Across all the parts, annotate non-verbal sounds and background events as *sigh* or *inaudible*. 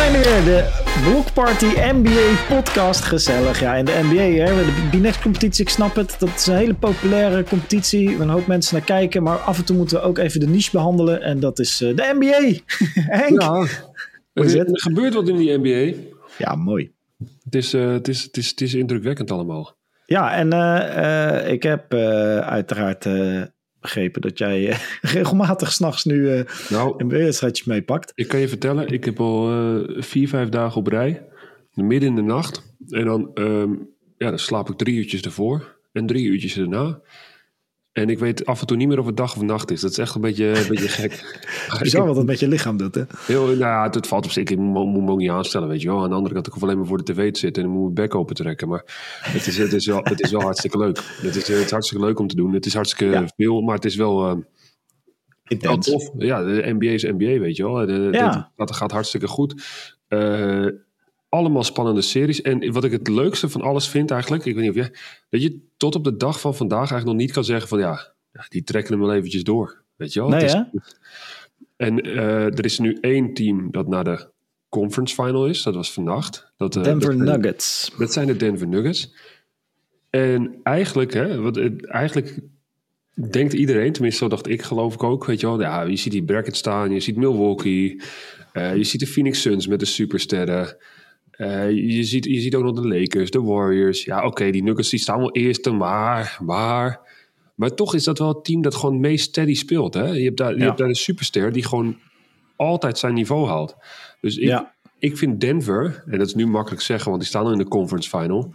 zijn er weer, de Block Party NBA podcast. Gezellig, ja. En de NBA, hè, de B-Next-competitie, ik snap het. Dat is een hele populaire competitie. Een hoop mensen naar kijken. Maar af en toe moeten we ook even de niche behandelen. En dat is uh, de NBA. *laughs* Henk, Ja, er, er gebeurt wat in die NBA. ja, mooi. Het is, eh, het is, het is, het is indrukwekkend allemaal. Ja, en eh, eh, ik heb eh, uiteraard eh, begrepen dat jij eh, *laughs* regelmatig s'nachts nu eh Nou, NBA-wedstrijdjes meepakt. ik kan je vertellen, ik heb al eh, vier, vijf dagen op rij. Midden in de nacht. En dan, ehm, ja, dan slaap ik drie uurtjes ervoor. En drie uurtjes erna. En ik weet af en toe niet meer of het dag of nacht is. Dat is echt een beetje, een beetje *laughs* gek. Bizar wat dat met je lichaam doet, hè? Heel, nou ja, het, het valt op zich. Ik moet, moet me ook niet aanstellen, weet je wel. Aan de andere kant, ik hoef alleen maar voor de tv te zitten en dan moet mijn bek open trekken. Maar het is, het is, wel, het is wel hartstikke leuk. Het is, het is hartstikke leuk om te doen. Het is hartstikke Ja. veel, maar het is wel, wel Intens. tof. Ja, de NBA is NBA, weet je wel. De, Ja. dit- dat gaat hartstikke goed. Eh, allemaal spannende series. En wat ik het leukste van alles vind eigenlijk, ik weet niet of jij, dat je tot op de dag van vandaag eigenlijk nog niet kan zeggen van ja, die trekken hem wel eventjes door. Weet je wel? Nee, Het is- hè? en eh, er is nu één team dat naar de conference final is. Dat was vannacht. Dat, eh, Denver dat, Nuggets. dat zijn de Denver Nuggets. En eigenlijk, hè, wat, eigenlijk denkt iedereen, tenminste zo dacht ik geloof ik ook, weet je wel. Ja, je ziet die bracket staan, je ziet Milwaukee, eh, je ziet de Phoenix Suns met de supersterren. Eh, je, ziet, je ziet ook nog de Lakers, de Warriors. Ja, oké, die Nuggets die staan wel eerste, maar, maar... Maar toch is dat wel het team dat gewoon het meest steady speelt. Hè? Je, hebt daar, je Ja. hebt daar een superster die gewoon altijd zijn niveau haalt. Dus ik, Ja. ik vind Denver, en dat is nu makkelijk zeggen, want die staan al in de conference final.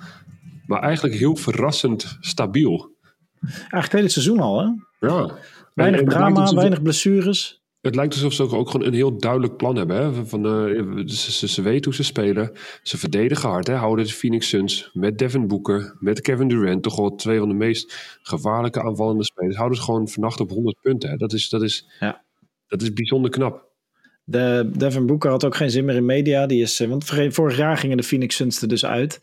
Maar eigenlijk heel verrassend stabiel. Eigenlijk het hele seizoen al, hè? Ja. Weinig En drama, weinig blessures. Het lijkt alsof ze ook, gewoon een heel duidelijk plan hebben. Hè? Van, eh, ze, ze, ze weten hoe ze spelen. Ze verdedigen hard. Hè? Houden de Phoenix Suns met Devin Booker, met Kevin Durant. Toch wel twee van de meest gevaarlijke aanvallende spelers. Houden ze gewoon vannacht op 100 punten. Hè? Dat, is, dat, is, Ja. dat is bijzonder knap. De, Devin Booker had ook geen zin meer in media. Die is, eh, want vorig jaar gingen de Phoenix Suns er dus uit.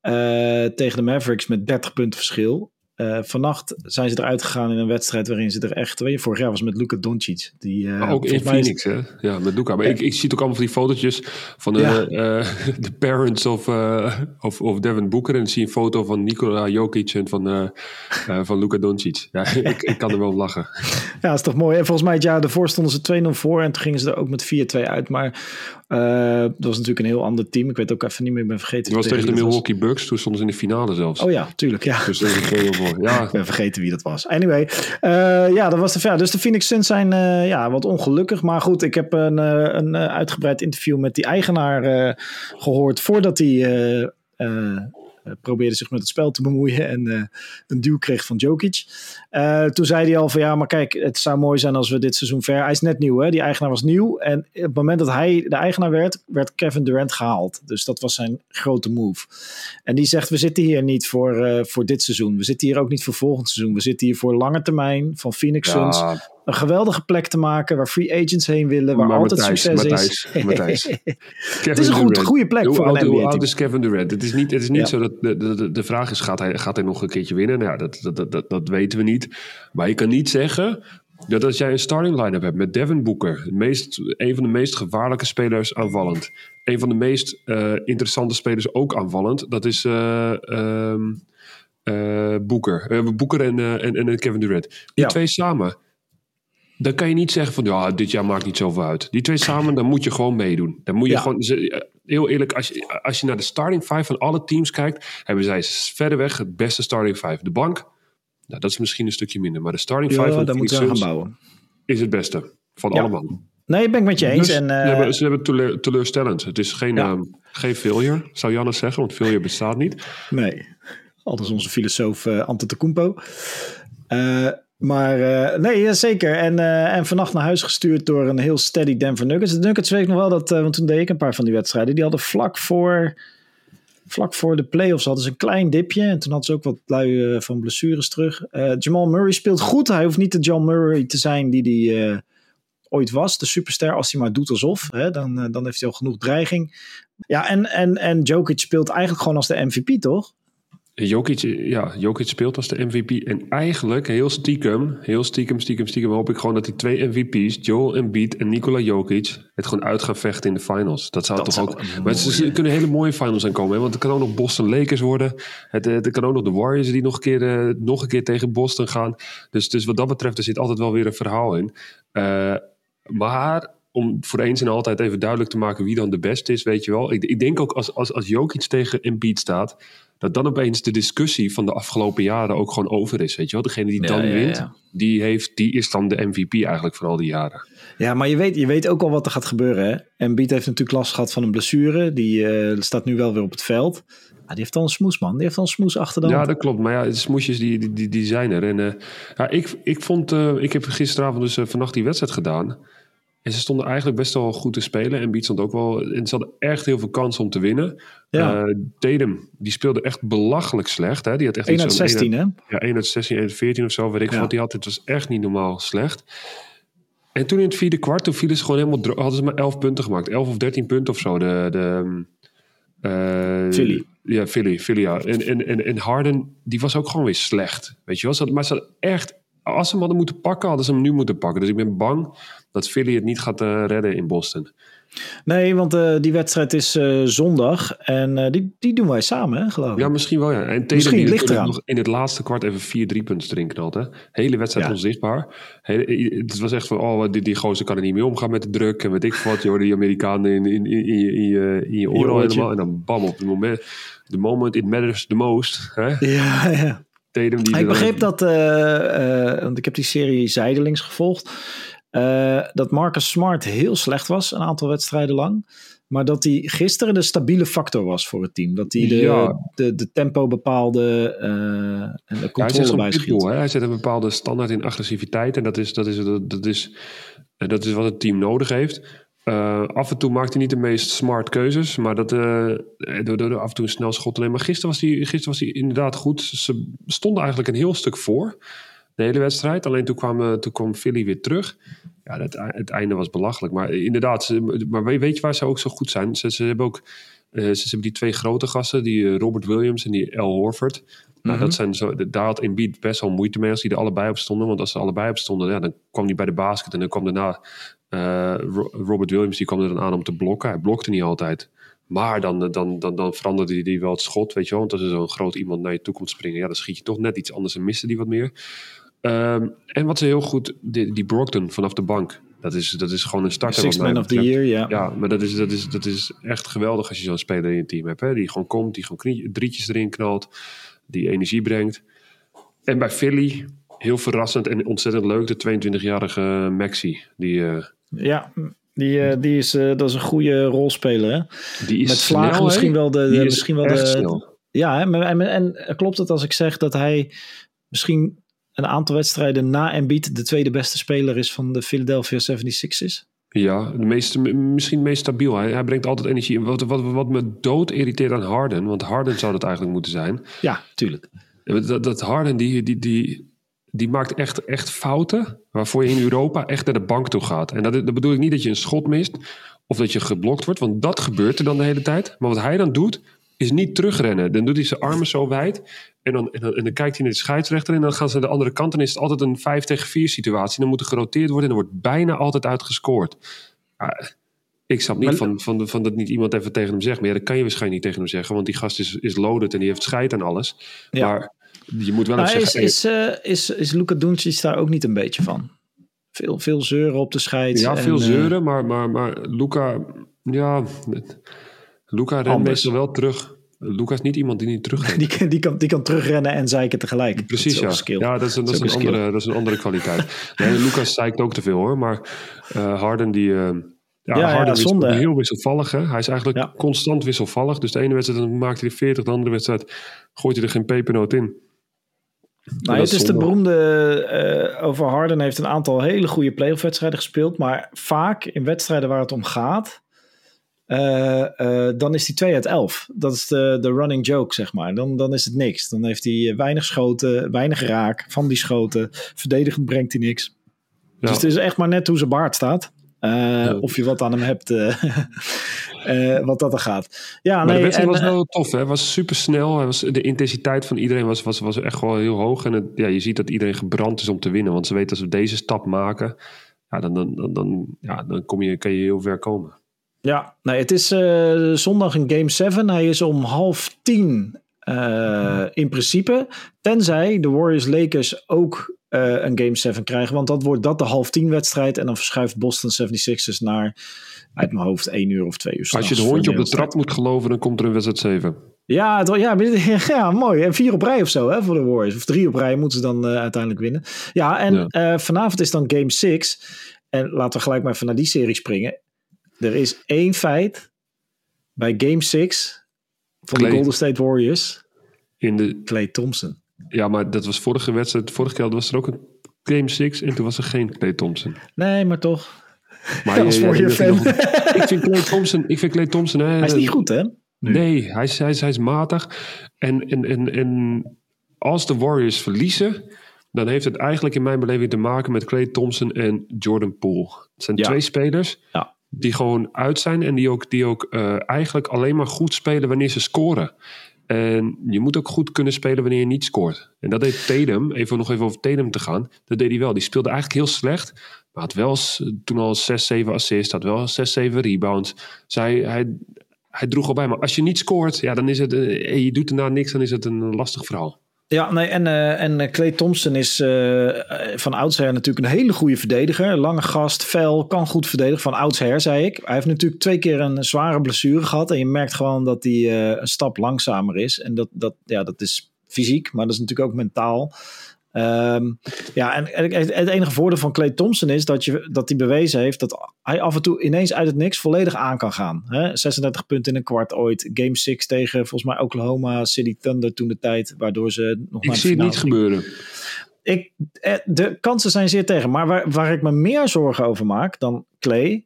eh, tegen de Mavericks met 30 punten verschil. Eh, vannacht zijn ze eruit gegaan in een wedstrijd waarin ze er echt... Weet je, vorig jaar was het met Luka Doncic. Die, eh, ook in Phoenix, hè? Ja, met Luca. Maar ik, ik zie het ook allemaal van die fotootjes van de, Ja. eh, *laughs* de parents of, of, of Devin Booker. En zie een foto van Nikola Jokic en van, van Luka Doncic. Ja, *laughs* ik, ik kan er wel om lachen. Ja, is toch mooi. En volgens mij het jaar daarvoor stonden ze 2-0 voor. En toen gingen ze er ook met 4-2 uit. Maar eh, dat was natuurlijk een heel ander team. Ik weet ook even niet meer. Ik ben vergeten. Het was tegen de dat Milwaukee Bucks. Toen stonden ze in de finale zelfs. Oh ja, tuurlijk. Ja. Dus dat is heel. Ja, *laughs* Ik ben vergeten wie dat was. Anyway, eh, ja, dat was de ja, Dus de Phoenix Suns zijn eh, ja, wat ongelukkig. Maar goed, ik heb een, een uitgebreid interview met die eigenaar eh, gehoord voordat hij probeerde zich met het spel te bemoeien en eh, een duw kreeg van Jokic. Eh, toen zei hij al van ja, maar kijk, het zou mooi zijn als we dit seizoen ver. Hij is net nieuw, hè? Die eigenaar was nieuw. En op het moment dat hij de eigenaar werd, werd Kevin Durant gehaald. Dus dat was zijn grote move. En die zegt: We zitten hier niet voor, eh, voor dit seizoen. We zitten hier ook niet voor volgend seizoen. We zitten hier voor lange termijn van Phoenix Suns. ja Een geweldige plek te maken waar free agents heen willen. Waar Maar altijd Matthijs, succes Matthijs, is. Matthijs. *laughs* het is een goed, goede plek Hoe voor oud, een hoe oud is Kevin Durant? Het is niet, het is niet Ja. zo dat de, de, de, vraag is: gaat hij, gaat hij nog een keertje winnen? Nou ja, dat, dat, dat, dat, dat weten we niet. Maar je kan niet zeggen dat als jij een starting line-up hebt met Devin Booker, het meest, een van de meest gevaarlijke spelers aanvallend, een van de meest eh, interessante spelers ook aanvallend, dat is eh, Booker. Eh, Booker en, eh, en, en Kevin Durant. Die Ja. twee samen. Dan kan je niet zeggen van ja, dit jaar maakt niet zoveel uit. Die twee samen, dan moet je gewoon meedoen. Dan moet je Ja. gewoon, ze- eh, heel eerlijk, als je, als je naar de starting five van alle teams kijkt, hebben zij verreweg het beste starting five. De bank, nou, dat is misschien een stukje minder, maar de starting five van daar moeten we gaan bouwen. is het beste van Ja. allemaal. Nee, ben ik met je eens. Dus en, eh, ze hebben, ze hebben teleur- teleurstellend. Het is geen, Ja. ehm, geen failure, zou Jannes zeggen, want failure bestaat niet. Nee, altijd onze filosoof uh, Antetokounmpo. Uh, maar uh, nee, zeker. En, uh, en vannacht naar huis gestuurd door een heel steady Denver Nuggets. De Nuggets weet ik nog wel dat, uh, want toen deed ik een paar van die wedstrijden. Die hadden vlak voor, vlak voor de playoffs hadden ze een klein dipje. En toen hadden ze ook wat lui van blessures terug. Jamal Murray speelt goed. Hij hoeft niet de Jamal Murray te zijn die hij uh, ooit was. De superster, als hij maar doet alsof. Hè, dan, dan heeft hij al genoeg dreiging. Ja, en, en, en Jokic speelt eigenlijk gewoon als de MVP, toch? Jokic, ja, Jokic speelt als de MVP. En eigenlijk, heel stiekem, heel stiekem, stiekem, stiekem... hoop ik gewoon dat die twee MVP's, Joel Embiid en Nikola Jokic... het gewoon uit gaan vechten in de finals. Dat zou Dat toch zou ook... Maar het, er kunnen hele mooie finals aan komen. Hè? Want er kan ook nog Boston Lakers worden. Het, eh, er kan ook nog de Warriors die nog een keer, eh, nog een keer tegen Boston gaan. Dus, dus wat dat betreft, er zit altijd wel weer een verhaal in. Eh, maar om voor eens en altijd even duidelijk te maken wie dan de beste is, weet je wel. Ik, ik denk ook als, als, als Jokic tegen Embiid staat, dat dan opeens de discussie van de afgelopen jaren ook gewoon over is, weet je wel. Degene die Ja, dan ja, wint, ja. Die, heeft, die is dan de MVP eigenlijk voor al die jaren. Ja, maar je weet, je weet ook al wat er gaat gebeuren. Hè? Embiid heeft natuurlijk last gehad van een blessure. Die eh, staat nu wel weer op het veld. Ah, die heeft al een smoes, man. Die heeft al een smoes achter de Ja, dat klopt. Maar ja, de smoesjes die, die, die, die zijn er. En eh, ja, ik, ik vond, eh, ik heb gisteravond dus eh, vannacht die wedstrijd gedaan. En ze stonden eigenlijk best wel goed te spelen. En Beat stond ook wel. En ze hadden echt heel veel kansen om te winnen. Ja. Eh, Tatum, die speelde echt belachelijk slecht. Hè? Die had echt 1 iets uit van 16, hè? Ja, 1 uit 16, 1 uit 14 of zo. Weet ik Ja. wat die had. Het was echt niet normaal slecht. En toen in het vierde kwart, toen vielen ze gewoon helemaal... hadden ze maar 11 punten gemaakt. 11 of 13 punten of zo. De, de, eh, Philly. Ja, Philly. Philly ja. en, en, en, en Harden, die was ook gewoon weer slecht. Weet je wel? Maar ze hadden echt... Als ze hem hadden moeten pakken, hadden ze hem nu moeten pakken. Dus ik ben bang dat Philly het niet gaat eh, redden in Boston. Nee, want eh, die wedstrijd is eh, zondag. En die, die doen wij samen, hè, geloof ik. Ja, misschien wel, ja. En Misschien die ligt eraan. nog in het laatste kwart even vier driepunters erin knalt. Hè. Hele wedstrijd Ja. onzichtbaar. Hele, het was echt van, oh, die, die gozer kan er niet mee omgaan met de druk. En weet ik wat, je hoorde die Amerikanen in, in, in, in, je- in, je, in je oren oortje. helemaal. En dan bam, op het moment, the moment it matters the most. Hè. Ja, ja. Tatum die Ik begreep dat, eh, eh, want ik heb die serie zijdelings gevolgd, eh, dat Marcus Smart heel slecht was een aantal wedstrijden lang. Maar dat hij gisteren de stabiele factor was voor het team. Dat hij de, Ja. de, de tempo bepaalde en de Ja, controle pitbull, hè. Hij zet een bepaalde standaard in agressiviteit. En dat is, dat is, dat, dat is, dat is wat het team nodig heeft. Eh, af en toe maakt hij niet de meest smart keuzes. Maar dat, eh, door, door af en toe een snel schot nemen. Maar gisteren was, hij, gisteren was hij inderdaad goed. Ze stonden eigenlijk een heel stuk voor. De hele wedstrijd. Alleen toen kwam, toen kwam Philly weer terug. Ja, het, het einde was belachelijk. Maar inderdaad, ze, maar weet je waar ze ook zo goed zijn? Ze, ze hebben ook ze, hebben die twee grote gasten. Die Robert Williams en die Al Horford. Nou, dat zijn zo, daar had Embiid best wel moeite mee als die er allebei op stonden. Want als ze allebei op stonden, ja, dan kwam hij bij de basket. En dan kwam daarna Robert Williams, die kwam er dan aan om te blokken. Hij blokte niet altijd. Maar dan, eh, dan, dan, dan veranderde hij die wel het schot, weet je wel. Want als er zo'n groot iemand naar je toe komt springen, ja, dan schiet je toch net iets anders en miste die wat meer. Ehm, en wat ze heel goed, die, die Brogdon vanaf de bank. Dat is, dat is gewoon een starter. Mij man of the year, ja. Ja, maar dat is, dat, is, dat is echt geweldig als je zo'n speler in je team hebt. Hè? Die gewoon komt, die gewoon knie, drietjes erin knalt, die energie brengt. En bij Philly, heel verrassend en ontzettend leuk, de 22-jarige Maxi. Die, eh, Ja, die, eh, die is, eh, dat is een goede rolspeler. Hè? die is Met Vlagen snel, misschien wel de, misschien wel de, snel. Ja, hè, maar- en, en klopt het als ik zeg dat hij misschien een aantal wedstrijden na Embiid de tweede beste speler is van de Philadelphia 76ers? Ja, de meeste, misschien het meest stabiel. Hij, hij brengt altijd energie. Wat, wat, wat me dood irriteert aan Harden, want Harden zou dat eigenlijk moeten zijn. Ja, tuurlijk. Dat, dat Harden, die, die, die, die maakt echt, echt fouten waarvoor je in Europa echt naar de bank toe gaat. En dat, dat bedoel ik niet dat je een schot mist of dat je geblokt wordt, want dat gebeurt er dan de hele tijd. Maar wat hij dan doet, is niet terugrennen. Dan doet hij zijn armen zo wijd en dan, en dan, en dan kijkt hij naar de scheidsrechter en dan gaan ze naar de andere kant. En is het altijd een 5 tegen 4 situatie. Dan moet er geroteerd worden en er wordt bijna altijd uitgescoord. Ja, ik snap niet Maar- van, van, van dat niet iemand even tegen hem zegt. Maar ja, dat kan je waarschijnlijk niet tegen hem zeggen. Want die gast is, is loaded en die heeft scheid aan alles. Ja. Maar je moet wel even is, zeggen... is, eh, is, is Luka Doncic daar ook niet een beetje van? Veel, veel zeuren op de scheids. ja, en, veel eh, zeuren. Maar, maar, maar Luca... Ja, Luca rent meestal wel terug. Luca is niet iemand die niet terug *laughs* die, kan- die, kan, die kan terugrennen en zeiken tegelijk. Precies, Dat ja. Ja, dat is, een- dat, is een andere, dat is een andere kwaliteit. *laughs* Nee, Lucas zeikt ook te veel hoor. Maar eh, Harden die... ja, ja, Harden is zonde, heel wisselvallig. Hè? Hij is eigenlijk Ja. constant wisselvallig. Dus de ene wedstrijd maakt hij er 40, de andere wedstrijd gooit hij er geen pepernoot in. Nou, het is de beroemde eh, over Harden heeft een aantal hele goede playoff wedstrijden gespeeld, maar vaak in wedstrijden waar het om gaat, eh, eh, dan is hij 2 uit 11. Dat is de, de running joke, zeg maar. Dan, dan is het niks. Dan heeft hij weinig schoten, weinig raak van die schoten. Verdedigend brengt hij niks. Ja. Dus het is echt maar net hoe zijn baard staat. Of je wat aan hem hebt. Eh. Uh, wat dat er gaat. Ja, maar nee, de wedstrijd en, was wel tof. Hè? Was super snel. Was, de intensiteit van iedereen was, was, was echt wel heel hoog. En het, ja, je ziet dat iedereen gebrand is om te winnen. Want ze weten als we deze stap maken, ja, dan, dan, dan, dan, ja, dan kom je, kan je heel ver komen. Ja, nee, het is uh, zondag een Game 7. Hij is om half tien uh, in principe. Tenzij de Warriors Lakers ook uh, een Game 7 krijgen. Want dat wordt dat de half tien wedstrijd. En dan verschuift Boston 76ers naar, uit mijn hoofd, 1 uur of 2 uur. Als je de hondje op de trap moet geloven, dan komt er een wedstrijd 7. Ja, het, *laughs* ja, ja, mooi. En vier op rij of zo hè, voor de Warriors. Of drie op rij moeten ze dan uh, uiteindelijk winnen. Ja, en ja. Vanavond is dan Game 6. En laten we gelijk maar even naar die serie springen. Er is één feit bij Game 6 van Clay. de Golden State Warriors. In de... Clay Thompson. Ja, maar dat was vorige wedstrijd. Vorige keer was er ook een Game 6 en toen was er geen Clay Thompson. Nee, maar toch. Maar *laughs* Als voor je fan. ik vind Clay Thompson, ik vind Clay Thompson hè, *laughs* Hij is niet goed, hè? Nu. Nee, hij is, hij, is, hij is matig. En, en, en, en als de Warriors verliezen, dan heeft het eigenlijk in mijn beleving te maken met Clay Thompson en Jordan Poole. Het zijn Ja. twee spelers Ja. Die gewoon uit zijn en die ook, die ook eh, eigenlijk alleen maar goed spelen wanneer ze scoren. En je moet ook goed kunnen spelen wanneer je niet scoort. En dat deed Tatum, even nog even over Tatum te gaan, dat deed hij wel. Die speelde eigenlijk heel slecht, maar had wel toen al 6, 7 assists, had wel 6, 7 rebounds. Hij, hij droeg al bij, maar als je niet scoort, ja, dan is het, eh, je doet erna niks, dan is het een lastig verhaal. Ja, nee, en, eh en eh, Clay Thompson is eh, van oudsher natuurlijk een hele goede verdediger. Lange gast, fel, kan goed verdedigen. Van oudsher, zei ik. Hij heeft natuurlijk twee keer een zware blessure gehad. En je merkt gewoon dat hij een stap langzamer is. En dat, dat, ja, dat is fysiek, maar dat is natuurlijk ook mentaal. Ehm, ja, en, en het enige voordeel van Clay Thompson is dat, je, dat hij bewezen heeft dat hij af en toe ineens uit het niks volledig aan kan gaan. Hè? 36 punten in een kwart ooit. Game 6 tegen volgens mij Oklahoma City Thunder toen de tijd, waardoor ze nog Ik zie het niet gebeuren. ik, eh, de kansen zijn zeer tegen. Maar waar, waar ik me meer zorgen over maak dan Clay,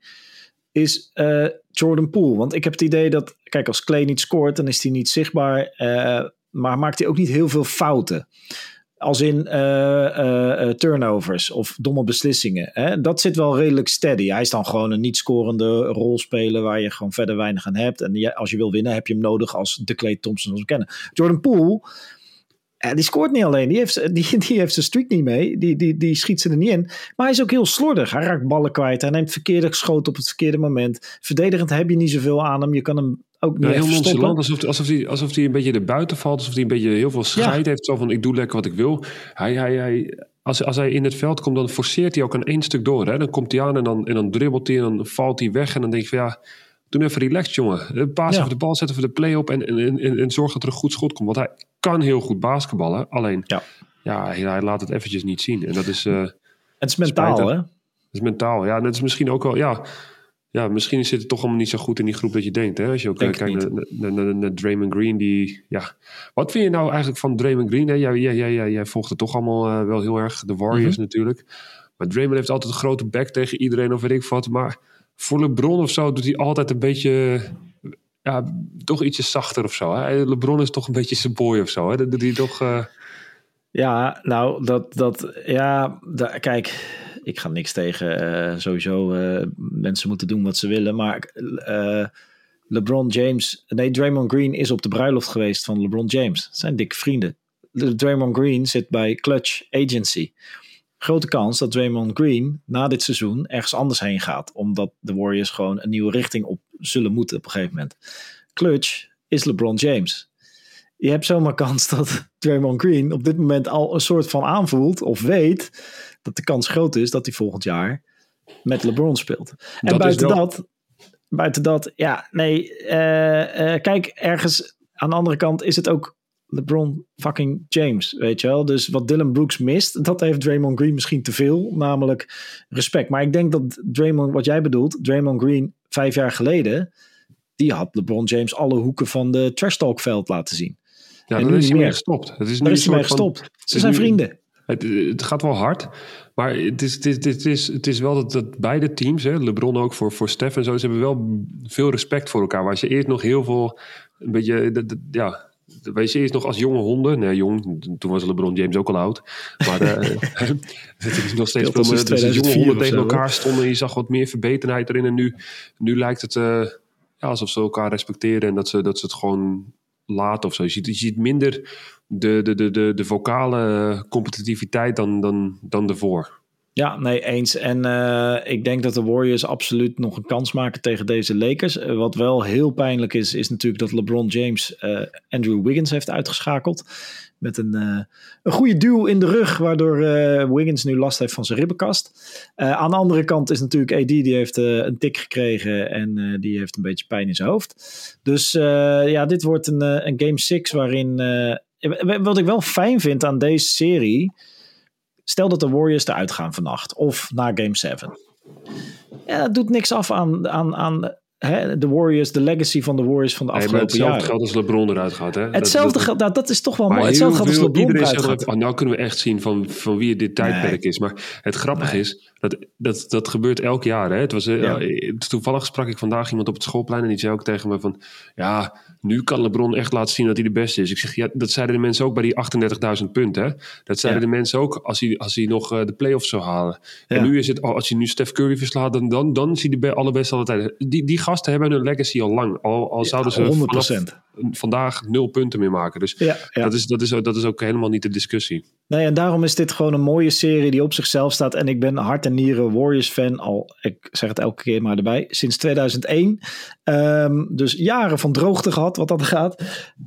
is eh, Jordan Poole. Want ik heb het idee dat, kijk, als Clay niet scoort, dan is hij niet zichtbaar. eh, maar maakt hij ook niet heel veel fouten. Als in eh, eh, eh, turnovers of domme beslissingen. Hè? Dat zit wel redelijk steady. Hij is dan gewoon een niet scorende rolspeler waar je gewoon verder weinig aan hebt. En als je wil winnen, heb je hem nodig als de Clay Thompson zoals we kennen. Jordan Poole, eh, die scoort niet alleen. Die heeft, die, die heeft zijn streak niet mee. Die, die, die schiet ze er niet in. Maar hij is ook heel slordig. Hij raakt ballen kwijt. Hij neemt verkeerde schoten op het verkeerde moment. Verdedigend heb je niet zoveel aan hem. Je kan hem ook niet Ja, heel nonchalant, alsof, alsof, hij, alsof hij een beetje erbuiten valt. Alsof hij een beetje heel veel scheid heeft. Zo van, ik doe lekker wat ik wil. Hij, hij, hij, als, als hij in het veld komt, dan forceert hij ook een één stuk door. Hè? Dan komt hij aan en dan, en dan dribbelt hij en dan valt hij weg. En dan denk je van, ja, doe even relaxed, jongen. Eh, Paas Ja. even de bal, zet even de play op en, en, en, en zorg dat er een goed schot komt. Want hij kan heel goed basketballen. Alleen, Ja. ja, hij, hij laat het eventjes niet zien. En dat is... eh, Het is mentaal, Spijtig. hè? Dat is mentaal. Ja, dat is misschien ook wel. Ja, ja, misschien zit het toch allemaal niet zo goed in die groep dat je denkt. Hè? Als je ook Denk eh, kijkt naar, naar, naar, naar Draymond Green. Die, ja. Wat vind je nou eigenlijk van Draymond Green? Hè? Jij, jij, jij, jij, volgt het toch allemaal eh, wel heel erg. De Warriors Mhm. natuurlijk. Maar Draymond heeft altijd een grote bek tegen iedereen of weet ik wat. Maar voor LeBron of zo doet hij altijd een beetje... Ja, toch ietsje zachter of zo. Hè? LeBron is toch een beetje zijn boy of zo. Hè? Dat doet hij toch... eh, Ja, nou, dat, dat, ja, da- kijk, ik ga niks tegen. eh, sowieso, eh, mensen moeten doen wat ze willen. Maar eh, LeBron James, nee, Draymond Green is op de bruiloft geweest van LeBron James. Zijn dikke vrienden. De- Draymond Green zit bij Clutch Agency. Grote kans dat Draymond Green na dit seizoen ergens anders heen gaat. Omdat de Warriors gewoon een nieuwe richting op zullen moeten op een gegeven moment. Clutch is LeBron James je hebt zomaar kans dat *laughs* Draymond Green op dit moment al een soort van aanvoelt of weet dat de kans groot is dat hij volgend jaar met LeBron speelt. En Dat buiten wel- dat, buiten dat, ja, nee, eh, eh, kijk, ergens aan de andere kant is het ook LeBron fucking James, weet je wel. Dus wat Dylan Brooks mist, dat heeft Draymond Green misschien te veel, namelijk respect. Maar ik denk dat Draymond, wat jij bedoelt, Draymond Green vijf jaar geleden, die had LeBron James alle hoeken van de trash talk veld laten zien. ja, En nu is hij niet mee meer. gestopt. Het is nu Daar is hij mee van- gestopt. Ze zijn nu- vrienden. Het, het gaat wel hard. Maar het is, het is, het is, het is wel dat, dat beide teams, hè, LeBron ook voor, voor Steph en zo, ze hebben wel veel respect voor elkaar. Waar ze eerst nog heel veel, een beetje, dat- dat- ja, je eerst nog als jonge honden. Nee, jong, toen was LeBron James ook al oud. Maar eh, *laughs* *laughs* het is nog steeds veel meer. Dus jonge 2004 honden tegen elkaar stonden. Je zag wat meer verbetenheid erin. En nu, nu lijkt het, eh, ja, alsof ze elkaar respecteren en dat ze, dat ze het gewoon laten of zo. Je ziet, je ziet minder de, de, de, de, de vocale competitiviteit dan, dan, dan ervoor. Ja, nee, eens. En uh, ik denk dat de Warriors absoluut nog een kans maken tegen deze Lakers. Uh, wat wel heel pijnlijk is, is natuurlijk dat LeBron James uh, Andrew Wiggins heeft uitgeschakeld. Met een, een goede duw in de rug, waardoor Wiggins nu last heeft van zijn ribbenkast. aan de andere kant is natuurlijk AD, die heeft een tik gekregen en die heeft een beetje pijn in zijn hoofd. Dus ja, dit wordt een, een Game 6 waarin... wat ik wel fijn vind aan deze serie Stel dat de Warriors eruit gaan vannacht of na Game 7. Ja, dat doet niks af aan, aan, aan de Warriors, de legacy van de Warriors van de afgelopen jaren. Hetzelfde geldt als LeBron eruit gaat. Hè? Hetzelfde geldt, nou, dat is toch wel mooi. Hetzelfde geldt als LeBron eruit gaat. Oh, nou kunnen we echt zien van, van wie dit tijdperk nee. is. Maar het grappige nee. is, dat, dat, dat gebeurt elk jaar. Hè? Het was, ja. uh, toevallig sprak ik vandaag iemand op het schoolplein en die zei ook tegen me van... Ja, nu kan LeBron echt laten zien dat hij de beste is. Ik zeg, ja, dat zeiden de mensen ook bij die 38.000 punten. Hè? Dat zeiden ja. de mensen ook als hij, als hij nog uh, de playoffs zou halen. Ja. En nu is het, als hij nu Steph Curry verslaat, dan, dan, dan is hij de allerbeste altijd. Die, die gasten hebben hun legacy al lang. Al, al zouden ze 100%. vandaag nul punten meer maken. Dus Dat, is, dat, is, dat is ook helemaal niet de discussie. Nee, en daarom is dit gewoon een mooie serie die op zichzelf staat. En ik ben hart en nieren Warriors-fan al, ik zeg het elke keer maar erbij, sinds 2001. Um, dus jaren van droogte gehad, wat dat gaat.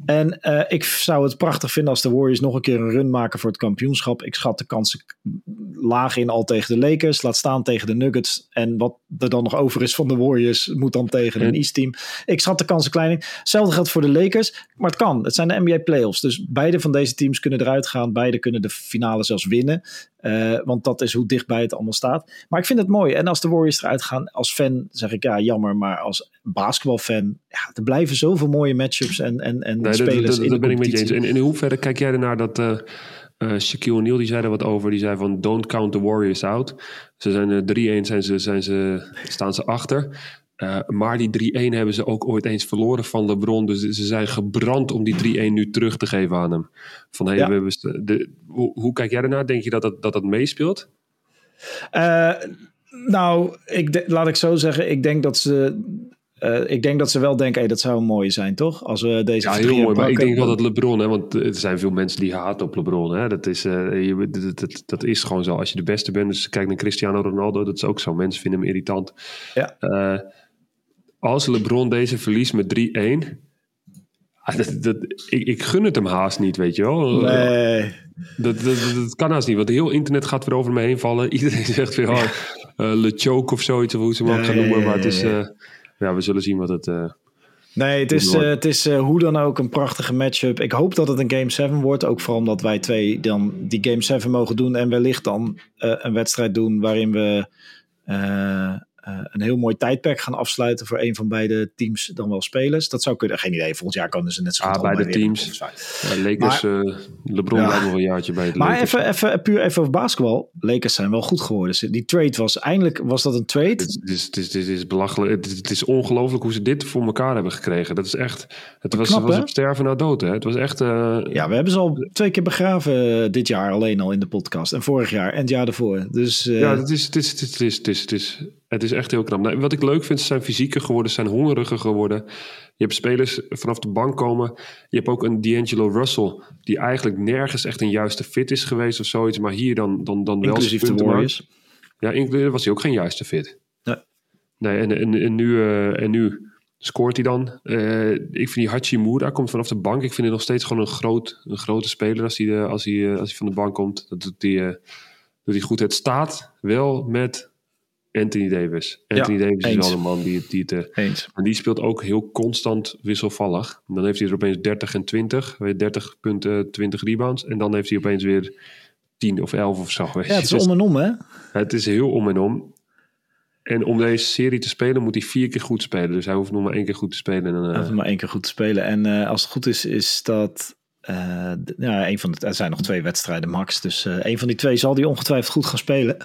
En uh, ik zou het prachtig vinden als de Warriors nog een keer een run maken voor het kampioenschap. Ik schat de kansen laag in al tegen de Lakers, laat staan tegen de Nuggets. En wat er dan nog over is van de Warriors, moet dan tegen een East-team. Ik schat de kansen klein in. Hetzelfde geldt voor de Lakers, maar het kan. Het zijn de NBA playoffs. Dus beide van deze teams kunnen eruit gaan. Beide kunnen de finale zelfs winnen. Uh, want dat is hoe dichtbij het allemaal staat. Maar ik vind het mooi. En als de Warriors eruit gaan, als fan zeg ik ja, jammer. Maar als basketbalfan, ja, er blijven zoveel mooie matchups en, en, en nee, spelers dat, dat, dat ben ik met je eens. En in hoeverre kijk jij ernaar dat... Uh, uh, Shaquille O'Neal die zei er wat over. Die zei van don't count the Warriors out. Ze zijn er 3-1 zijn ze, zijn ze, staan ze achter. Uh, maar die 3-1 hebben ze ook ooit eens verloren van LeBron. Dus ze zijn gebrand om die 3-1 nu terug te geven aan hem. Van, hey, ja. we hebben de, hoe, hoe, kijk jij ernaar? Denk je dat dat, dat, dat meespeelt? Uh, nou, ik laat ik zo zeggen. Ik denk dat ze uh, ik denk dat ze wel denken, hey, dat zou mooi zijn, toch? Als we deze ja, heel mooi. Maar ik denk wel dat LeBron, hè, want er zijn veel mensen die haten op LeBron. Hè. Dat, is, uh, je, dat, dat, dat, is gewoon zo. Als je de beste bent, dus kijk naar Cristiano Ronaldo, dat is ook zo. Mensen vinden hem irritant. Ja. Uh, als LeBron deze verliest met 3-1. Dat, dat, ik, ik, gun het hem haast niet, weet je wel. Nee. Dat, dat, dat, kan haast niet, want heel internet gaat weer over me heen vallen. *laughs* Iedereen zegt weer, oh, uh, Le Choke of zoiets, of hoe ze hem ook gaan noemen. Maar het is, uh, ja, we zullen zien wat het... Uh, nee, het is, het is hoe dan ook een prachtige matchup. Ik hoop dat het een Game 7 wordt. Ook vooral omdat wij twee dan die Game 7 mogen doen. En wellicht dan een wedstrijd doen waarin we uh, een heel mooi tijdperk gaan afsluiten voor een van beide teams dan wel spelers. Dat zou kunnen. Geen idee. Volgend jaar kunnen ze net zo goed. Ah, beide teams. Ja, Lakers, maar, uh, LeBron ja. nog een jaartje bij het Maar even, even, puur even over basketbal. Lakers zijn wel goed geworden. Die trade was eindelijk, was dat een trade? Het is, het is, het is belachelijk. Het, is ongelooflijk hoe ze dit voor elkaar hebben gekregen. Dat is echt, het was, Knap, was op sterven na dood. Hè? Het was echt... Uh, ja, we hebben ze al twee keer begraven dit jaar alleen al in de podcast. En vorig jaar en het jaar daarvoor. Dus, ja, het is, het is, het is, het is, het is, het is het echt heel knap. Nou, wat ik leuk vind, ze zijn fysieker geworden, ze zijn hongeriger geworden. Je hebt spelers vanaf de bank komen. Je hebt ook een D'Angelo Russell, die eigenlijk nergens echt een juiste fit is geweest of zoiets. Maar hier dan, dan, dan wel Inclusief de Warriors. Ja, inclusief was hij ook geen juiste fit. Nee. Nee, en, en, en, nu, uh, en nu scoort hij dan. Uh, ik vind die Hachimura komt vanaf de bank. Ik vind hem nog steeds gewoon een, groot, een grote speler als hij, als, hij, als hij van de bank komt. Dat doet hij, doet hij goed. Het staat wel met Anthony Davis. Anthony ja, Davis eens. is wel een man die, die het... Uh, eens. En die speelt ook heel constant wisselvallig. Dan heeft hij er opeens 30 en 20. 30 punten, 20 rebounds. En dan heeft hij opeens weer 10 of 11 of zo. Ja, het is om en om, hè? Het is heel om en om. En om deze serie te spelen moet hij vier keer goed spelen. Dus hij hoeft nog maar één keer goed te spelen. En uh... Hij hoeft maar één keer goed te spelen. En uh, als het goed is, is dat uh, ja, een van de, er zijn nog twee wedstrijden max. Dus uh, een van die twee zal die ongetwijfeld goed gaan spelen.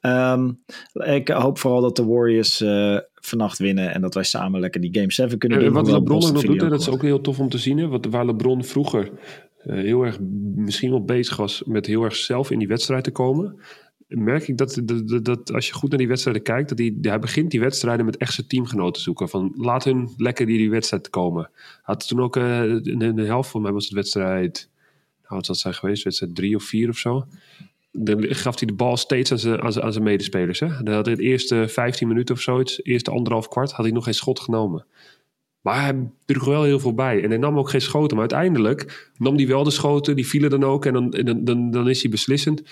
Um, ik hoop vooral dat de Warriors uh, vannacht winnen. En dat wij samen lekker die Game 7 kunnen ja, doen. Wat LeBron ook nog doet, dat is ook heel tof om te zien. Hè? Wat, waar LeBron vroeger heel erg misschien wel bezig was met heel erg zelf in die wedstrijd te komen. Merk ik dat, dat, als je goed naar die wedstrijden kijkt, dat hij, begint die wedstrijden met echt zijn teamgenoten zoeken. Van laat hun lekker die, die wedstrijd komen. Had toen ook uh, in de helft van mij was het wedstrijd, nou wat zal zijn geweest, wedstrijd drie of vier of zo. Dan gaf hij de bal steeds aan zijn, aan zijn, medespelers. Hè? Had de eerste 15 minuten of zoiets, eerste anderhalf kwart, had hij nog geen schot genomen. Maar hij droeg wel heel veel bij. En hij nam ook geen schoten. Maar uiteindelijk nam hij wel de schoten. Die vielen dan ook. En dan, dan, dan, dan is hij beslissend.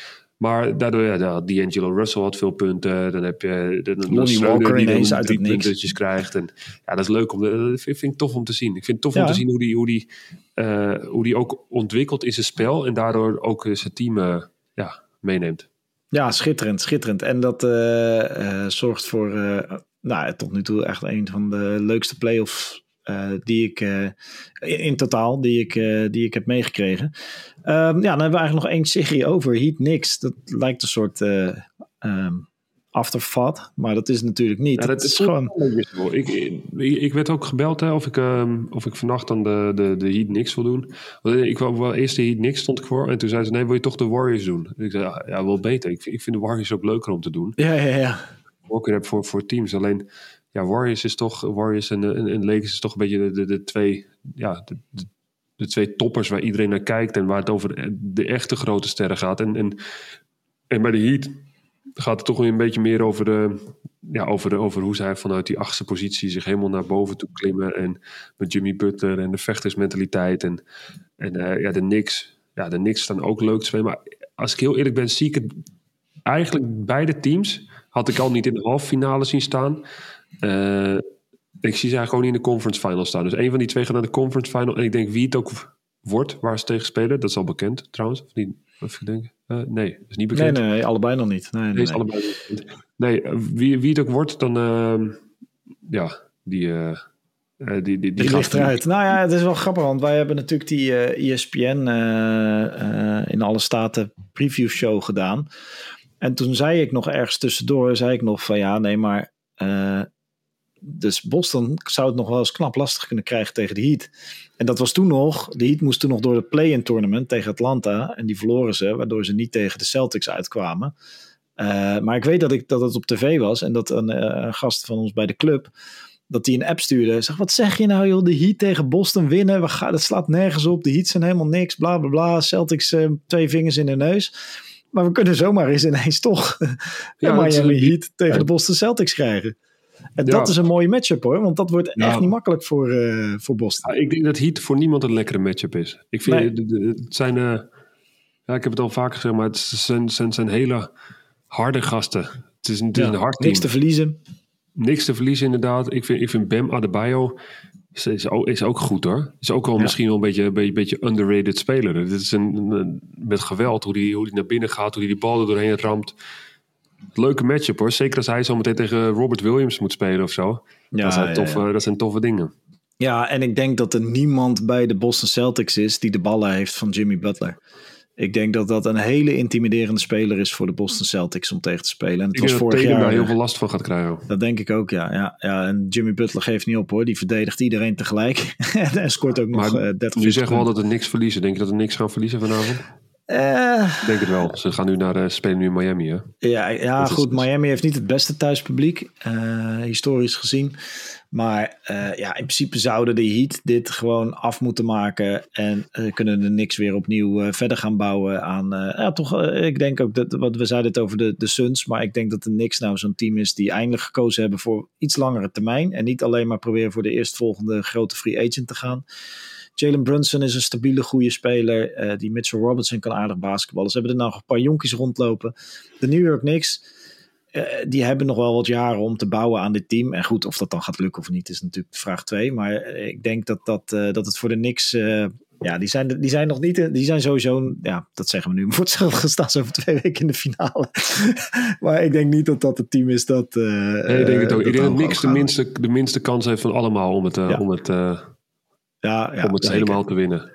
Maar daardoor, ja, D'Angelo Russell had veel punten. Dan heb je de, Lonnie Walker die ineens uit het niks. krijgt. En ja, dat is leuk. Om, dat vind, ik tof om te zien. Ik vind het tof om te zien hoe die, hoe, die, uh, hoe die ook ontwikkelt in zijn spel. En daardoor ook zijn team uh, ja, meeneemt. Ja, schitterend, schitterend. En dat uh, zorgt voor, nou, tot nu toe echt een van de leukste playoffs die ik in, in, totaal die ik, die ik heb meegekregen. Um, ja, dan hebben we eigenlijk nog één serie over. Heat Nix. Dat lijkt een soort um, afterthought, maar dat is natuurlijk niet. Ja, dat, is gewoon. Ik, ik, werd ook gebeld hè, of, ik, um, of ik vannacht dan de, de, de Heat Nix wil doen. Ik wou wel eerst de Heat Nix stond ik voor. En toen zei ze: Nee, wil je toch de Warriors doen? ik zei: Ja, wel beter. Ik, ik vind de Warriors ook leuker om te doen. Ja, ja, ja. Voorkeur heb voor, voor teams. Alleen ja, Warriors is toch, Warriors en, en, en Lakers is toch een beetje de, de, de twee, ja, de, de, twee toppers waar iedereen naar kijkt en waar het over de echte grote sterren gaat. En, en, en bij de Heat gaat het toch weer een beetje meer over, de, ja, over, de, over hoe zij vanuit die achtste positie zich helemaal naar boven toe klimmen. En met Jimmy Butler en de vechtersmentaliteit en, en uh, ja, de Knicks. Ja, de Knicks staan ook leuk te. Maar als ik heel eerlijk ben, zie ik het eigenlijk beide teams had ik al niet in de halve finale zien staan. Uh, ik zie ze eigenlijk gewoon in de conference final staan. Dus een van die twee gaat naar de conference final. En ik denk wie het ook wordt waar ze tegen spelen. Dat is al bekend trouwens. Of niet? Even denken. Uh, nee, dat is niet bekend. Nee, nee, allebei nog niet. Nee, nee, nee. Is allebei nee wie, wie het ook wordt, dan uh, ja, die... Uh, die, die, die, die ligt eruit. Nou ja, het is wel grappig, want wij hebben natuurlijk die ESPN in alle staten preview show gedaan. En toen zei ik nog ergens tussendoor, zei ik nog van ja, nee, maar dus Boston zou het nog wel eens knap lastig kunnen krijgen tegen de Heat. En dat was toen nog, de Heat moest toen nog door de play-in tournament tegen Atlanta. En die verloren ze, waardoor ze niet tegen de Celtics uitkwamen. Uh, maar ik weet dat, ik, dat het op tv was en dat een, uh, een gast van ons bij de club, dat die een app stuurde. Zeg, wat zeg je nou joh, de Heat tegen Boston winnen, we gaan, dat slaat nergens op. De Heat zijn helemaal niks, bla bla bla. Celtics uh, twee vingers in de neus. Maar we kunnen zomaar eens ineens toch *laughs* ja, Miami Heat tegen de Boston Celtics krijgen. En dat is een mooie matchup hoor, want dat wordt echt niet makkelijk voor, uh, voor Boston. ik denk dat Heat voor niemand een lekkere matchup is. Ik vind nee. het zijn, uh, ja, ik heb het al vaker gezegd, maar het zijn, zijn, zijn hele harde gasten. Het is, het is een hard team. Niks te verliezen. Niks te verliezen inderdaad. Ik vind, ik vind Bam Adebayo is, is, ook, is ook goed hoor. Is ook wel ja. misschien wel een beetje, een beetje, beetje underrated speler. Dit is een, een, met geweld, hoe die, hoe die naar binnen gaat, hoe die die bal er doorheen ramt. Leuke matchup hoor. Zeker als hij zo meteen tegen Robert Williams moet spelen of zo. Ja, dat, zijn toffe, ja, dat zijn toffe dingen. Ja, en ik denk dat er niemand bij de Boston Celtics is die de ballen heeft van Jimmy Butler. Ik denk dat dat een hele intimiderende speler is voor de Boston Celtics om tegen te spelen. En het ik was vorig jaar daar heel veel last van gaat krijgen. Dat denk ik ook, ja. ja, ja en Jimmy Butler geeft niet op hoor. Die verdedigt iedereen tegelijk. *laughs* en scoort ook nog uh, 30 Je zegt wel dat er niks verliezen. Denk je dat er niks gaan verliezen vanavond? Uh, ik denk het wel. Ze gaan nu naar uh, spelen nu in Miami, hè? Ja, ja goed. Miami heeft niet het beste thuispubliek, uh, historisch gezien. Maar ja, in principe zouden de Heat dit gewoon af moeten maken. En kunnen er niks weer opnieuw verder gaan bouwen aan. ja, toch, ik denk ook dat, wat we zeiden het over de, de Suns. Maar ik denk dat de Knicks nou zo'n team is die eindelijk gekozen hebben voor iets langere termijn. En niet alleen maar proberen voor de eerstvolgende grote free agent te gaan. Jalen Brunson is een stabiele, goede speler. die Mitchell Robinson kan aardig basketballen. Ze hebben er nog een paar jonkies rondlopen. De New York Knicks uh, die hebben nog wel wat jaren om te bouwen aan dit team. En goed, of dat dan gaat lukken of niet, is natuurlijk vraag 2. Maar ik denk dat, dat, uh, dat het voor de Knicks... Ja, die zijn, die zijn nog niet... Die zijn sowieso... Ja, dat zeggen we nu. Maar *laughs* voor hetzelfde staan ze over twee weken in de finale. *laughs* maar ik denk niet dat dat het team is dat... nee, ik denk het ook. Ik denk dat Knicks de minste, de minste kans heeft van allemaal om het, ja. om het, ja, ja, om het helemaal te winnen.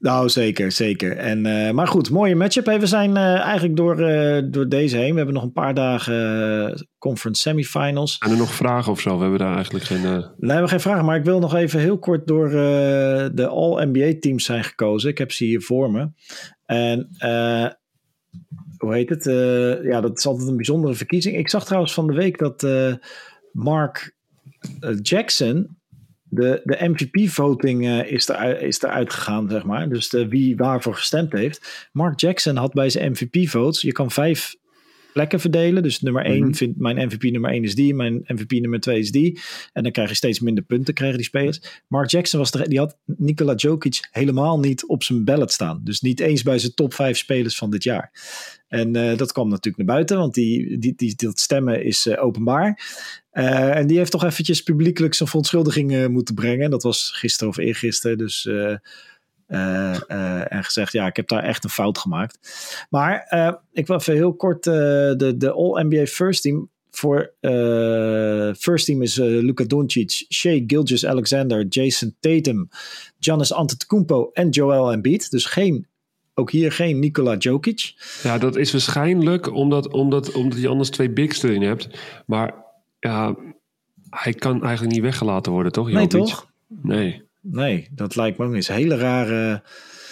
Nou, zeker, zeker. En, uh, maar goed, mooie matchup. Hey, we zijn uh, eigenlijk door, uh, door deze heen. We hebben nog een paar dagen conference semifinals. Zijn er nog vragen of zo? We hebben daar eigenlijk geen... Nee, we hebben geen vragen. Maar ik wil nog even heel kort door de All-NBA teams zijn gekozen. Ik heb ze hier voor me. En hoe heet het? Ja, dat is altijd een bijzondere verkiezing. Ik zag trouwens van de week dat Mark Jackson de, de MVP-voting uh, is, er, is eruit gegaan, zeg maar. Dus de, wie waarvoor gestemd heeft. Mark Jackson had bij zijn MVP-votes, je kan vijf plekken verdelen. Dus nummer 1 mm vindt mijn MVP nummer 1 is die, mijn MVP nummer 2 is die. En dan krijg je steeds minder punten, krijgen die spelers. Mark Jackson was de, die had Nikola Jokic helemaal niet op zijn ballot staan. Dus niet eens bij zijn top 5 spelers van dit jaar. En uh, dat kwam natuurlijk naar buiten, want die, die, die, dat stemmen is uh, openbaar. Uh, en die heeft toch eventjes publiekelijk zijn verontschuldiging moeten brengen. Dat was gisteren of eergisteren. Dus uh, uh, en gezegd, ja, ik heb daar echt een fout gemaakt. Maar uh, ik wil even heel kort de, de All-NBA First Team. Voor First Team is Luka Doncic, Shea Gilgis Alexander, Jason Tatum, Giannis Antetokounmpo en Joel Embiid. Dus geen, ook hier geen Nikola Jokic. Ja, dat is waarschijnlijk omdat, omdat, omdat je anders twee bigs erin hebt. Maar ja, hij kan eigenlijk niet weggelaten worden, toch? Nee, toch? Nee. Nee, dat lijkt me ook hele rare.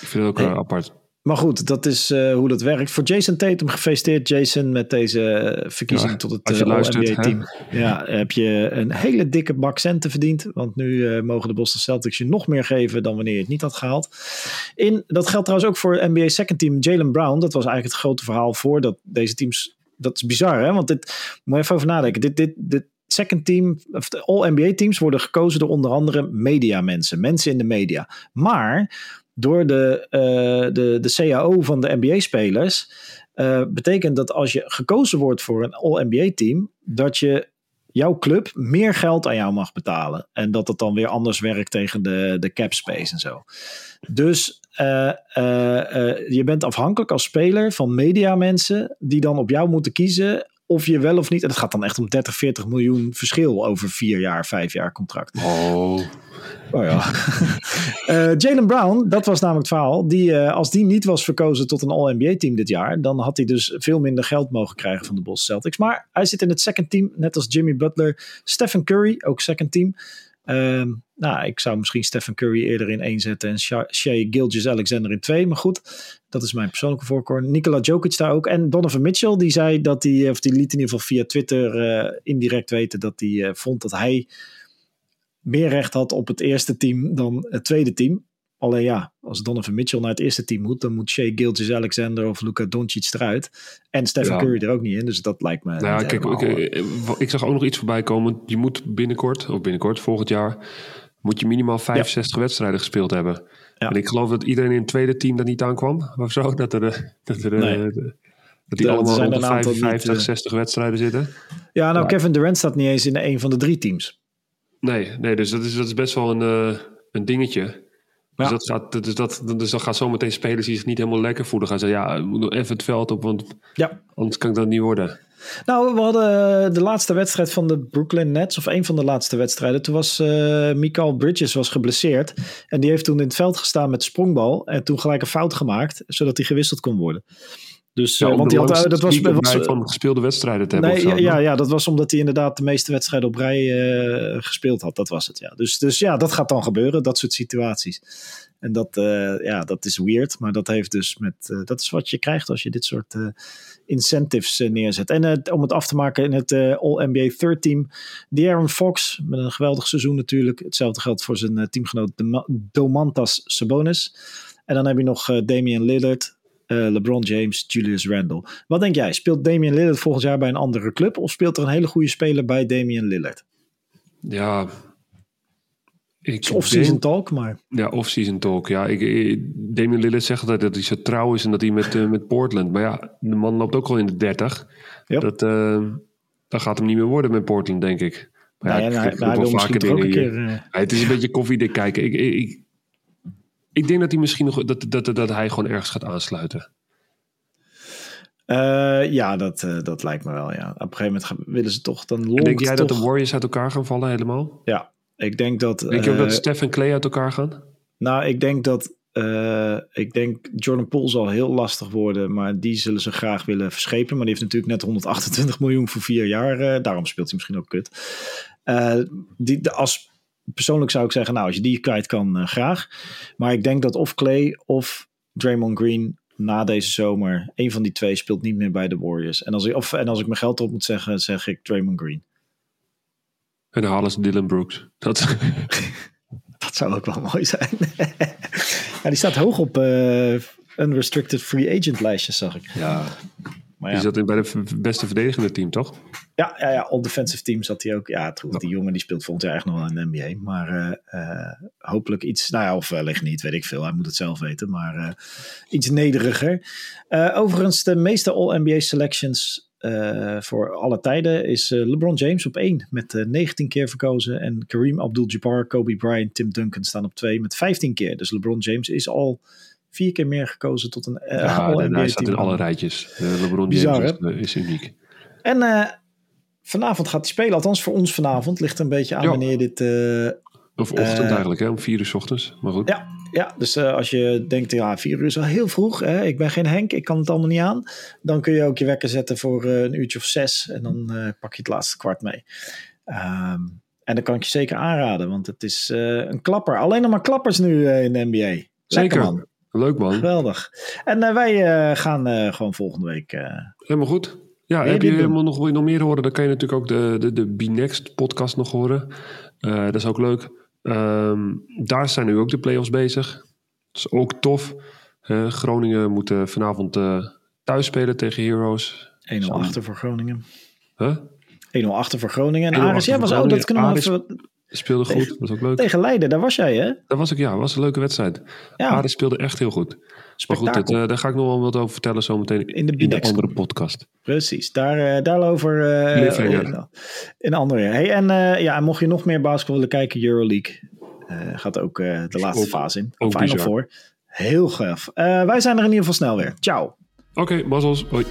Ik vind het ook hey. apart. Maar goed, dat is uh, hoe dat werkt. Voor Jason Tatum, gefeliciteerd Jason met deze eh, verkiezing ja, tot het uh, NBA-team. Ja, heb je een hele dikke bak centen verdiend. Want nu uh, mogen de Boston Celtics je nog meer geven dan wanneer je het niet had gehaald. In, dat geldt trouwens ook voor NBA second team Jalen Brown. Dat was eigenlijk het grote verhaal voor dat deze teams... Dat is bizar, hè? Want dit, moet je even over nadenken. Dit, dit, dit, second team, of All-NBA teams worden gekozen door onder andere media mensen, mensen in de media. Maar door de, uh, de, de CAO van de NBA-spelers uh, betekent dat als je gekozen wordt voor een All-NBA team, dat je jouw club meer geld aan jou mag betalen. En dat het dan weer anders werkt tegen de, de cap space en zo. Dus uh, je bent afhankelijk als speler van media mensen die dan op jou moeten kiezen of je wel of niet. En het gaat dan echt om 30, 40 miljoen verschil over vier jaar, vijf jaar contract. Oh. Oh ja. *laughs* uh, Jalen Brown, dat was namelijk het verhaal. Die, uh, als die niet was verkozen tot een All-NBA-team dit jaar, dan had hij dus veel minder geld mogen krijgen van de Boston Celtics. Maar hij zit in het second team, net als Jimmy Butler. Stephen Curry, ook second team. Uh, nou, ik zou misschien Stephen Curry eerder in één zetten en Shea Gilgis Alexander in twee. Maar goed, dat is mijn persoonlijke voorkeur. Nikola Jokic daar ook. En Donovan Mitchell, die zei dat hij, of die liet in ieder geval via Twitter uh, indirect weten dat hij uh, vond dat hij meer recht had op het eerste team dan het tweede team. Alleen ja, als Donovan Mitchell naar het eerste team moet, dan moet Shea Gilgis Alexander of Luca Doncic eruit. En Stephen ja. Curry er ook niet in, dus dat lijkt me. Nou kijk, ik, ik, zag ook nog iets voorbij komen. Je moet binnenkort, of binnenkort volgend jaar, moet je minimaal 65 ja. wedstrijden gespeeld hebben. Ja. En ik geloof dat iedereen in het tweede team daar niet aankwam, of zo. Dat er, dat er nee. de, dat die de, allemaal onder 55, niet, 60 wedstrijden zitten. Ja, nou, Kevin Durant staat niet eens in een van de drie teams. Nee, nee dus dat is, dat is best wel een, uh, een dingetje. Dus, dat gaat, dus, dat, dus dat gaat zometeen spelers die zich niet helemaal lekker voelen. Gaan zeggen, ja, ik moet nog even het veld op, want ja. anders kan ik dat niet worden. Nou, we hadden de laatste wedstrijd van de Brooklyn Nets, of een van de laatste wedstrijden. Toen was uh, Mikael Bridges was geblesseerd. En die heeft toen in het veld gestaan met sprongbal. En toen gelijk een fout gemaakt, zodat hij gewisseld kon worden. Dus, ja, uh, want die had, dat was, was van gespeelde wedstrijden te hebben. Nee, zo, ja, ja, dat was omdat hij inderdaad de meeste wedstrijden op rij uh, gespeeld had. Dat was het, ja. Dus, dus ja, dat gaat dan gebeuren, dat soort situaties. En dat, uh, ja, dat is weird, maar dat heeft dus met. Uh, dat is wat je krijgt als je dit soort incentives neerzet. En om het af te maken in het All-NBA Third Team, De'Aaron Fox met een geweldig seizoen natuurlijk. Hetzelfde geldt voor zijn teamgenoot Domantas Sabonis. En dan heb je nog Damian Lillard, LeBron James, Julius Randle. Wat denk jij? Speelt Damian Lillard volgend jaar bij een andere club? Of speelt er een hele goede speler bij Damian Lillard? Ja, off-season talk, maar... Ja, off-season talk. Ja, ik, ik, Damian Lillard zegt altijd dat hij zo trouw is en dat hij met, uh, met Portland... Maar ja, de man loopt ook al in de 30. Yep. Dat, uh, dat gaat hem niet meer worden met Portland, denk ik. Maar ja, nou, ik, nou, vaker dingen hier. Keer, uh... ja, het is een beetje koffiedik kijken. Ik, ik, ik, denk dat hij misschien nog... Dat, dat, dat, dat hij gewoon ergens gaat aansluiten. Uh, ja, dat, uh, dat lijkt me wel. Ja. Op een gegeven moment gaan, willen ze toch dan. Denk jij toch... dat de Warriors uit elkaar gaan vallen helemaal? Ja, ik denk dat. Denk je ook dat Steph en Clay uit elkaar gaan? Nou, ik denk dat. Uh, ik denk Jordan Poole zal heel lastig worden, maar die zullen ze graag willen verschepen. Maar die heeft natuurlijk net 128 miljoen voor vier jaar. Uh, daarom speelt hij misschien ook kut. die, de, als, persoonlijk zou ik zeggen, nou, als je die kwijt kan, graag. Maar ik denk dat of Clay of Draymond Green na deze zomer, een van die twee speelt niet meer bij de Warriors. En als ik, of, en als ik mijn geld erop moet zeggen, zeg ik Draymond Green. En dan halen ze Dylan Brooks. Dat, *laughs* Dat zou ook wel mooi zijn. *laughs* ja, die staat hoog op eh, unrestricted free agent lijstjes, zag ik. ja, Maar die ja, zat in bij de beste verdedigende team, toch? ja, ja, ja, op defensive team zat hij ook. Ja, trouwens, die jongen die speelt volgend jaar echt nog wel in de NBA. Maar eh, eh, hopelijk iets, nou ja, of wellicht niet, weet ik veel. Hij moet het zelf weten, maar eh, iets nederiger. Eh, overigens, de meeste All-NBA selections eh, voor alle tijden is eh, LeBron James op één met eh, 19 keer verkozen. En Kareem Abdul-Jabbar, Kobe Bryant, Tim Duncan staan op twee met 15 keer. Dus LeBron James is al vier keer meer gekozen tot een eh, Ja, All-NBA hij staat in alle rijtjes. Eh, LeBron Bizar, James is, eh, is uniek. En eh, vanavond gaat hij spelen, althans voor ons vanavond. Ligt er een beetje aan wanneer dit... Of ochtend eigenlijk, hè, om vier uur 's ochtends. Maar goed. Ja, ja dus als je denkt, ja, vier uur is al heel vroeg. Hè? Ik ben geen Henk, ik kan het allemaal niet aan. Dan kun je ook je wekker zetten voor een uurtje of zes. En dan pak je het laatste kwart mee. Ehm, en dan kan ik je zeker aanraden, want het is een klapper. Alleen nog maar klappers nu in de NBA. Lekker, Zeker. man. Leuk man. Geweldig. En eh, wij eh, gaan eh, gewoon volgende week... Helemaal goed. Ja, heb je helemaal nog, wil je nog meer horen? Dan kan je natuurlijk ook de, de, de B-Next podcast nog horen. Dat is ook leuk. Ehm, daar zijn nu ook de playoffs bezig. Dat is ook tof. Groningen moet vanavond thuis spelen tegen Heroes. 1-0 achter voor Groningen. 1-0 Huh? achter voor Groningen. En 1-0 Aris, jij achter was ook, dat Groningen. kunnen we Aris- even... Speelde goed, Tegen- is ook leuk. Tegen Leiden, daar was jij hè? Dat was ik, ja, was een leuke wedstrijd. Ja, Aris speelde echt heel goed. Maar goed, dat, spektakel. eh, daar ga ik nog wel wat over vertellen zometeen In de in de andere podcast. Precies, daar, eh daarover Cliffhanger. in, andere. Hey, en, eh, ja, mocht je nog meer basketbal willen kijken, Euroleague gaat ook de laatste fase in. ook Final. Four. Heel gaaf. Wij zijn er in ieder geval snel weer. Ciao. Oké, okay, Hoi.